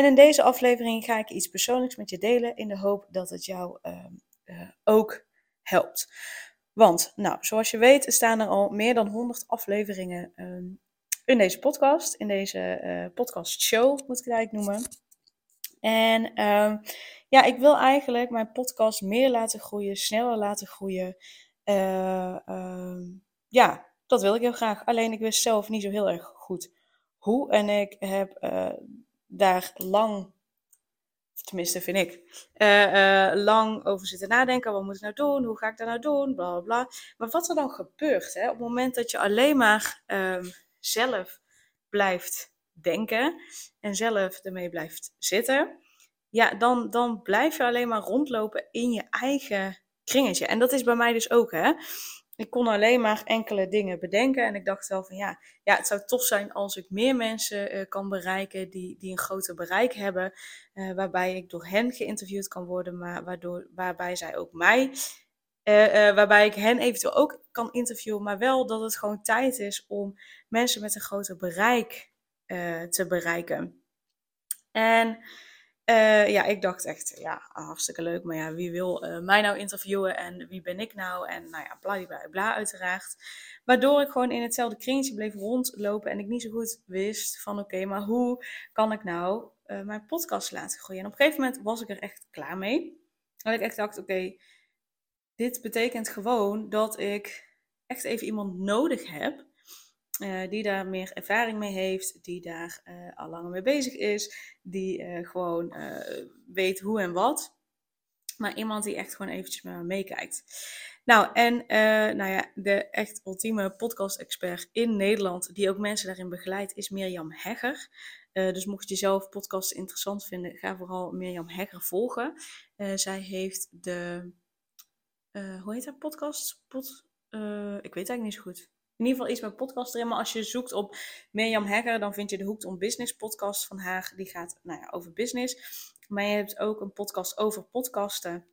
En in deze aflevering ga ik iets persoonlijks met je delen in de hoop dat het jou ehm, eh, ook helpt. Want, nou, zoals je weet, staan er al meer dan 100 afleveringen ehm, in deze podcast, in deze uh, podcast show, moet ik het eigenlijk noemen. En ehm, ja, ik wil eigenlijk mijn podcast meer laten groeien, sneller laten groeien. Uh, ja, dat wil ik heel graag. Alleen ik wist zelf niet zo heel erg goed hoe. En ik heb daar lang, tenminste vind ik, uh, uh, lang over zitten nadenken. Wat moet ik nou doen? Hoe ga ik dat nou doen? Bla bla. Maar wat er dan gebeurt, hè, op het moment dat je alleen maar um, zelf blijft denken en zelf ermee blijft zitten, ja, dan, dan blijf je alleen maar rondlopen in je eigen kringetje. En dat is bij mij dus ook, hè ik kon alleen maar enkele dingen bedenken. En ik dacht wel van ja, ja het zou tof zijn als ik meer mensen uh, kan bereiken die, die een groter bereik hebben. Uh, waarbij ik door hen geïnterviewd kan worden, maar waardoor, waarbij zij ook mij. Uh, waarbij ik hen eventueel ook kan interviewen, maar wel dat het gewoon tijd is om mensen met een groter bereik te bereiken. En uh, ja, ik dacht echt, ja, hartstikke leuk. Maar ja, wie wil uh, mij nou interviewen en wie ben ik nou? En nou ja, bla bla bla uiteraard. Waardoor ik gewoon in hetzelfde kringetje bleef rondlopen en ik niet zo goed wist van oké, maar hoe kan ik nou uh, mijn podcast laten groeien? En op een gegeven moment was ik er echt klaar mee. Dat ik echt dacht, oké, dit betekent gewoon dat ik echt even iemand nodig heb uh, die daar meer ervaring mee heeft, die daar uh, al langer mee bezig is, die uh, gewoon weet hoe en wat. Maar iemand die echt gewoon eventjes met me meekijkt. Nou, en nou ja, de echt ultieme podcast-expert in Nederland, die ook mensen daarin begeleidt, is Mirjam Hegger. dus mocht je zelf podcasts interessant vinden, ga vooral Mirjam Hegger volgen. zij heeft de, hoe heet haar podcast? Pod, ik weet eigenlijk niet zo goed in ieder geval iets met podcast erin. Maar als je zoekt op Mirjam Hegger, dan vind je de Hooked on Business podcast van haar. Die gaat nou ja, over business. Maar je hebt ook een podcast over podcasten.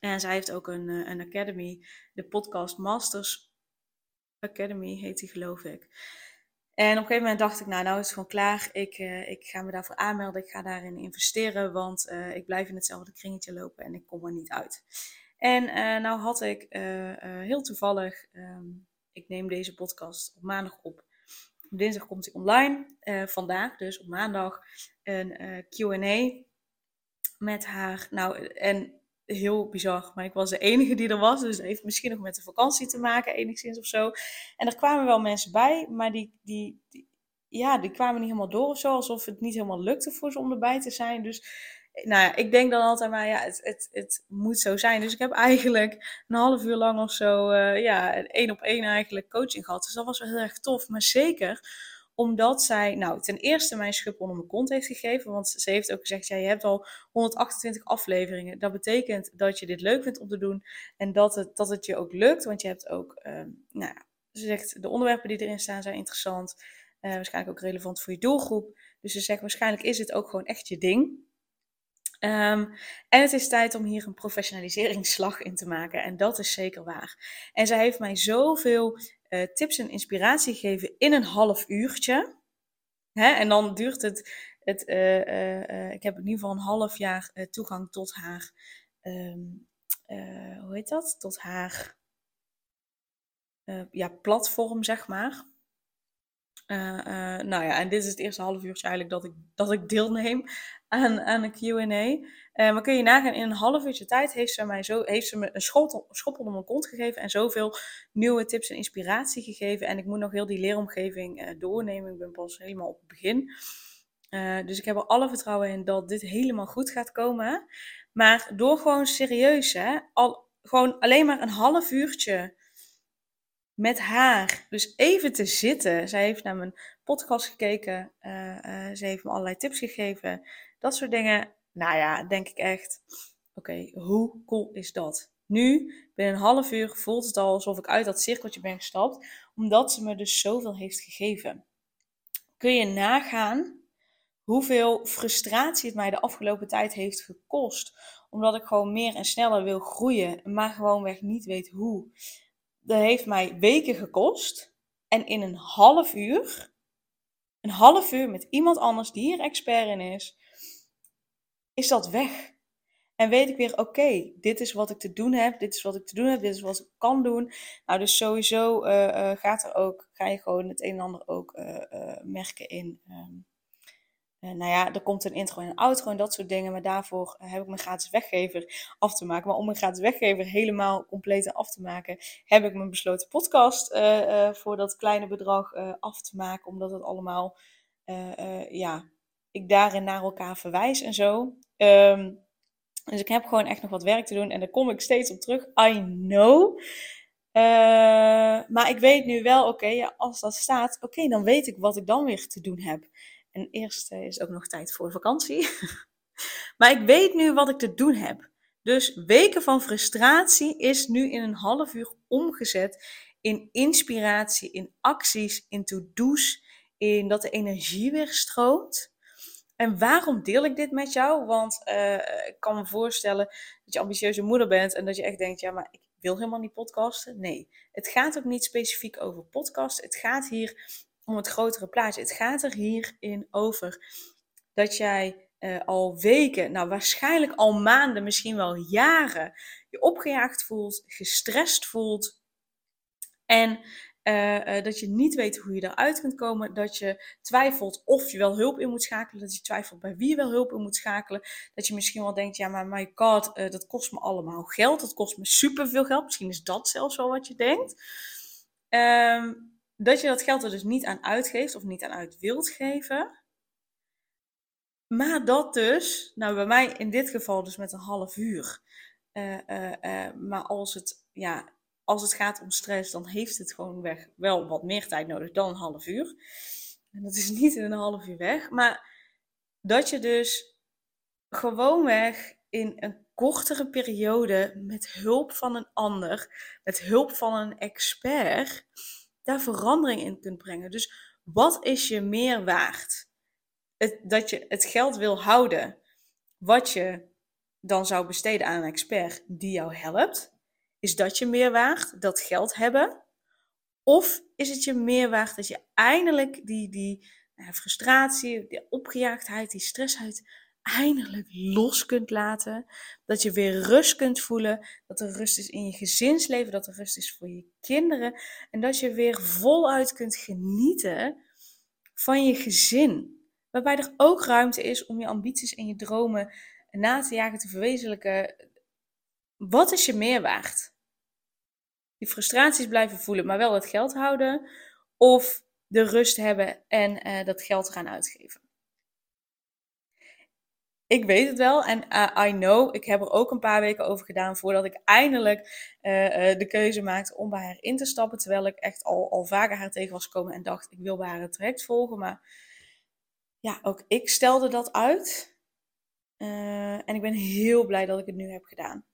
En zij heeft ook een, eh, een academy, de Podcast Masters Academy heet die geloof ik. En op een gegeven moment dacht ik, nou, nou is het gewoon klaar. Ik, uh, ik ga me daarvoor aanmelden. Ik ga daarin investeren, want uh, ik blijf in hetzelfde kringetje lopen en ik kom er niet uit. En uh, nou had ik heel toevallig um, ik neem deze podcast op maandag op. Dinsdag komt hij online. Uh, vandaag dus op maandag een uh, Q&A met haar. Nou, en heel bizar, maar ik was de enige die er was. Dus het heeft misschien nog met de vakantie te maken, enigszins of zo. En er kwamen wel mensen bij, maar die, die, die ja, die kwamen niet helemaal door of zo. Alsof het niet helemaal lukte voor ze om erbij te zijn. Dus nou ja, ik denk dan altijd maar, ja, het, het, het moet zo zijn. Dus ik heb eigenlijk een half uur lang of zo, uh, ja, één op één eigenlijk coaching gehad. Dus dat was wel heel erg tof. Maar zeker omdat zij, nou, ten eerste mijn schub onder mijn kont heeft gegeven. Want ze heeft ook gezegd, ja, je hebt al 128 afleveringen. Dat betekent dat je dit leuk vindt om te doen. En dat het, dat het je ook lukt. Want je hebt ook, uh, nou ja, ze zegt, de onderwerpen die erin staan zijn interessant. Uh, waarschijnlijk ook relevant voor je doelgroep. Dus ze zegt, waarschijnlijk is het ook gewoon echt je ding. Um, en het is tijd om hier een professionaliseringsslag in te maken. En dat is zeker waar. En zij heeft mij zoveel uh, tips en inspiratie gegeven in een half uurtje. Hè? En dan duurt het. het uh, uh, ik heb in ieder geval een half jaar toegang tot haar. Um, hoe heet dat? Tot haar. ja, platform, zeg maar. Uh, nou ja, en dit is het eerste half uurtje eigenlijk dat ik, dat ik deelneem aan, aan een Q&A. Uh, maar kun je nagaan, in een half uurtje tijd heeft ze, mij zo, heeft ze me een schop, schop onder mijn kont gegeven en zoveel nieuwe tips en inspiratie gegeven. En ik moet nog heel die leeromgeving doornemen. Ik ben pas helemaal op het begin. dus ik heb er alle vertrouwen in dat dit helemaal goed gaat komen. Maar door gewoon serieus, hè, al, gewoon alleen maar een half uurtje met haar. Dus even te zitten. Zij heeft naar mijn podcast gekeken. Uh, uh, ze heeft me allerlei tips gegeven. Dat soort dingen. Nou ja, denk ik echt, oké, hoe cool is dat? Nu, binnen een half uur, voelt het al alsof ik uit dat cirkeltje ben gestapt, omdat ze me dus zoveel heeft gegeven. Kun je nagaan hoeveel frustratie het mij de afgelopen tijd heeft gekost, omdat ik gewoon meer en sneller wil groeien, maar gewoonweg niet weet hoe. Dat heeft mij weken gekost en in een half uur, een half uur met iemand anders die hier expert in is, is dat weg. En weet ik weer, oké, dit is wat ik te doen heb, dit is wat ik te doen heb, dit is wat ik kan doen. Nou, dus sowieso uh, gaat er ook, ga je gewoon het een en ander ook uh, merken in. Um, nou ja, er komt een intro en een outro en dat soort dingen. Maar daarvoor heb ik mijn gratis weggever af te maken. Maar om mijn gratis weggever helemaal compleet af te maken, heb ik mijn besloten podcast voor dat kleine bedrag af te maken. Omdat het allemaal, ja, ik daarin naar elkaar verwijs en zo. Um, dus ik heb gewoon echt nog wat werk te doen en daar kom ik steeds op terug. I know. Maar ik weet nu wel, oké, ja, als dat staat, oké, dan weet ik wat ik dan weer te doen heb. En eerst uh, is ook nog tijd voor vakantie. maar ik weet nu wat ik te doen heb. Dus weken van frustratie is nu in een half uur omgezet in inspiratie, in acties, in to-do's, in dat de energie weer stroomt. En waarom deel ik dit met jou? Want uh, ik kan me voorstellen dat je ambitieuze moeder bent en dat je echt denkt, ja, maar ik wil helemaal niet podcasten. Nee, het gaat ook niet specifiek over podcast. Het gaat hier om het grotere plaatje. Het gaat er hierin over dat jij uh, al weken, nou waarschijnlijk al maanden, misschien wel jaren, je opgejaagd voelt, gestrest voelt. En uh, dat je niet weet hoe je eruit kunt komen. Dat je twijfelt of je wel hulp in moet schakelen. Dat je twijfelt bij wie je wel hulp in moet schakelen. Dat je misschien wel denkt, ja maar my god, dat kost me allemaal geld. Dat kost me superveel geld. Misschien is dat zelfs wel wat je denkt. Um, dat je dat geld er dus niet aan uitgeeft of niet aan uit wilt geven. Maar dat dus, nou bij mij in dit geval dus met een half uur. maar als het ja, als het gaat om stress, dan heeft het gewoon weg wel wat meer tijd nodig dan een half uur. En dat is niet in een half uur weg. Maar dat je dus gewoonweg in een kortere periode met hulp van een ander, met hulp van een expert, daar verandering in kunt brengen. Dus wat is je meer waard? Het, dat je het geld wil houden wat je dan zou besteden aan een expert die jou helpt. Is dat je meer waard, dat geld hebben? Of is het je meer waard dat je eindelijk die, die nou, frustratie, die opgejaagdheid, die stress uit eindelijk los kunt laten? Dat je weer rust kunt voelen, dat er rust is in je gezinsleven, dat er rust is voor je kinderen en dat je weer voluit kunt genieten van je gezin. Waarbij er ook ruimte is om je ambities en je dromen na te jagen, te verwezenlijken. Wat is je meerwaard? die frustraties blijven voelen, maar wel het geld houden. Of de rust hebben en uh, dat geld gaan uitgeven. Ik weet het wel en uh, I know, ik heb er ook een paar weken over gedaan voordat ik eindelijk uh, de keuze maakte om bij haar in te stappen. Terwijl ik echt al, al vaker haar tegen was gekomen en dacht, ik wil bij haar het traject volgen. Maar ja, ook ik stelde dat uit. en ik ben heel blij dat ik het nu heb gedaan.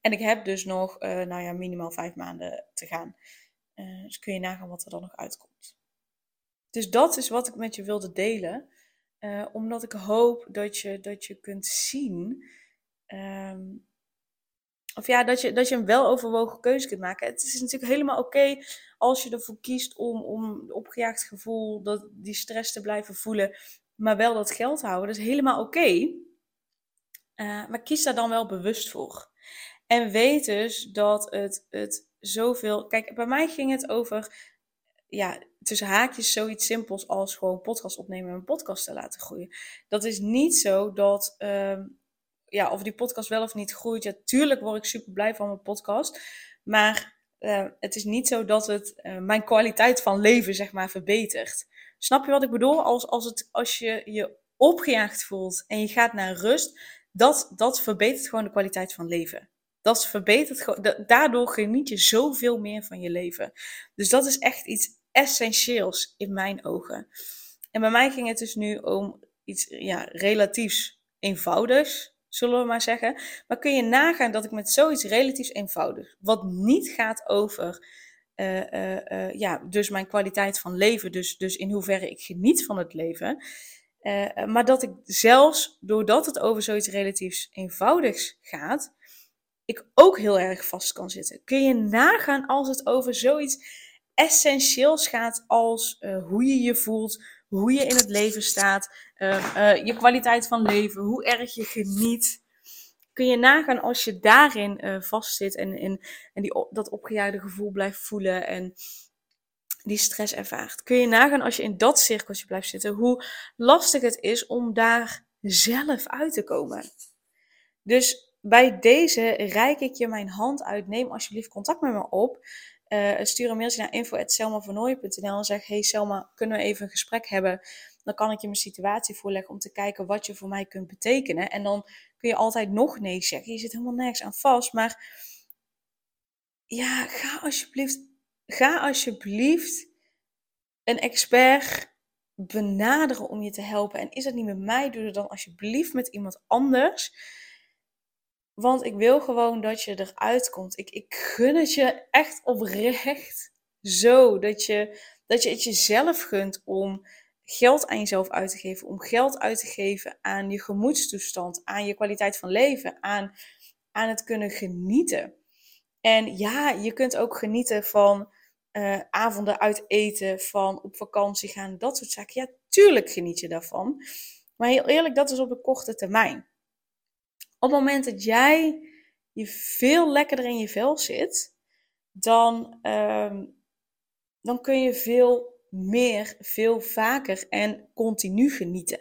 En ik heb dus nog, nou ja, minimaal vijf maanden te gaan. Dus kun je nagaan wat er dan nog uitkomt. Dus dat is wat ik met je wilde delen. Uh, omdat ik hoop dat je, dat je kunt zien. Um, of ja, dat je, dat je een weloverwogen keuze kunt maken. Het is natuurlijk helemaal oké als je ervoor kiest om, om opgejaagd gevoel, dat, die stress te blijven voelen, maar wel dat geld houden. Dat is helemaal oké. Okay. maar kies daar dan wel bewust voor. En weet dus dat het, het zoveel. Kijk, bij mij ging het over. Ja, tussen haakjes zoiets simpels als gewoon podcast opnemen en een podcast te laten groeien. Dat is niet zo dat. Uh, ja, of die podcast wel of niet groeit. Ja, tuurlijk word ik super blij van mijn podcast. Maar uh, het is niet zo dat het uh, mijn kwaliteit van leven, zeg maar, verbetert. Snap je wat ik bedoel? Als, als, het, als je je opgejaagd voelt en je gaat naar rust, dat, dat verbetert gewoon de kwaliteit van leven. Dat verbetert. Daardoor geniet je zoveel meer van je leven. Dus dat is echt iets essentieels in mijn ogen. En bij mij ging het dus nu om iets ja, relatiefs eenvoudigs, zullen we maar zeggen. Maar kun je nagaan dat ik met zoiets relatief eenvoudigs, wat niet gaat over uh, uh, ja, dus mijn kwaliteit van leven, dus, dus in hoeverre ik geniet van het leven. maar dat ik zelfs, doordat het over zoiets relatief eenvoudigs gaat, ik ook heel erg vast kan zitten. Kun je nagaan als het over zoiets essentieels gaat als hoe je je voelt, hoe je in het leven staat, je kwaliteit van leven, hoe erg je geniet kun je nagaan als je daarin uh, vastzit en, en, en die, dat opgejaagde gevoel blijft voelen en die stress ervaart. Kun je nagaan als je in dat cirkeltje blijft zitten, hoe lastig het is om daar zelf uit te komen. Dus bij deze reik ik je mijn hand uit. Neem alsjeblieft contact met me op. Uh, stuur een mailtje naar info.selmavernooien.nl en zeg: Hey Selma, kunnen we even een gesprek hebben? Dan kan ik je mijn situatie voorleggen om te kijken wat je voor mij kunt betekenen. En dan kun je altijd nog nee zeggen. Je zit helemaal nergens aan vast. Maar ja, ga alsjeblieft, ga alsjeblieft een expert benaderen om je te helpen. En is dat niet met mij, doe het dan alsjeblieft met iemand anders. Want ik wil gewoon dat je eruit komt. Ik, ik gun het je echt oprecht zo. Dat je, dat je het jezelf gunt om geld aan jezelf uit te geven, om geld uit te geven aan je gemoedstoestand, aan je kwaliteit van leven, aan, aan het kunnen genieten. En ja, je kunt ook genieten van uh, avonden uit eten, van op vakantie gaan, dat soort zaken. Ja, tuurlijk geniet je daarvan. Maar heel eerlijk, dat is op de korte termijn. Op het moment dat jij je veel lekkerder in je vel zit, dan, uh, dan kun je veel meer, veel vaker en continu genieten.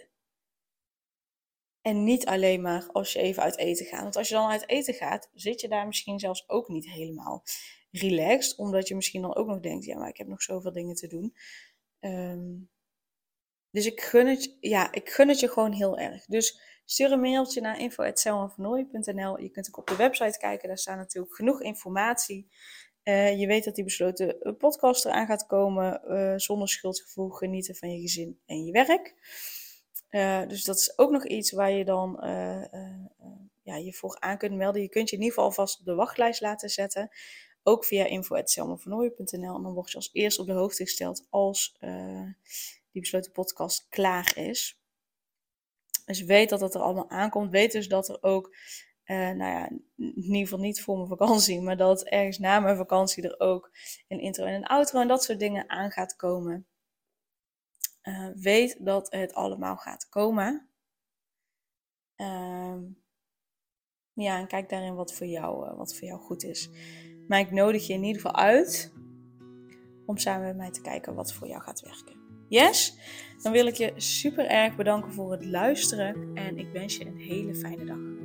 En niet alleen maar als je even uit eten gaat. Want als je dan uit eten gaat, zit je daar misschien zelfs ook niet helemaal relaxed. Omdat je misschien dan ook nog denkt, ja, maar ik heb nog zoveel dingen te doen. Ehm, dus ik gun, het, ja, ik gun het je gewoon heel erg. Dus stuur een mailtje naar info.selmavernooien.nl. Je kunt ook op de website kijken, daar staat natuurlijk genoeg informatie. Uh, je weet dat die besloten eh, podcast eraan gaat komen. Uh, zonder schuldgevoel genieten van je gezin en je werk. Dus dat is ook nog iets waar je dan ja, je voor aan kunt melden. Je kunt je in ieder geval vast op de wachtlijst laten zetten. Ook via info.selmavernooien.nl. En dan word je als eerste op de hoogte gesteld als die besloten podcast klaar is. Dus weet dat dat er allemaal aankomt. Weet dus dat er ook uh, nou ja, in ieder geval niet voor mijn vakantie, maar dat ergens na mijn vakantie er ook een intro en een outro en dat soort dingen aan gaat komen. Uh, weet dat het allemaal gaat komen. Uh, ja, en kijk daarin wat voor, jou, uh, wat voor jou goed is. Maar ik nodig je in ieder geval uit om samen met mij te kijken wat voor jou gaat werken. Yes? Dan wil ik je super erg bedanken voor het luisteren en ik wens je een hele fijne dag.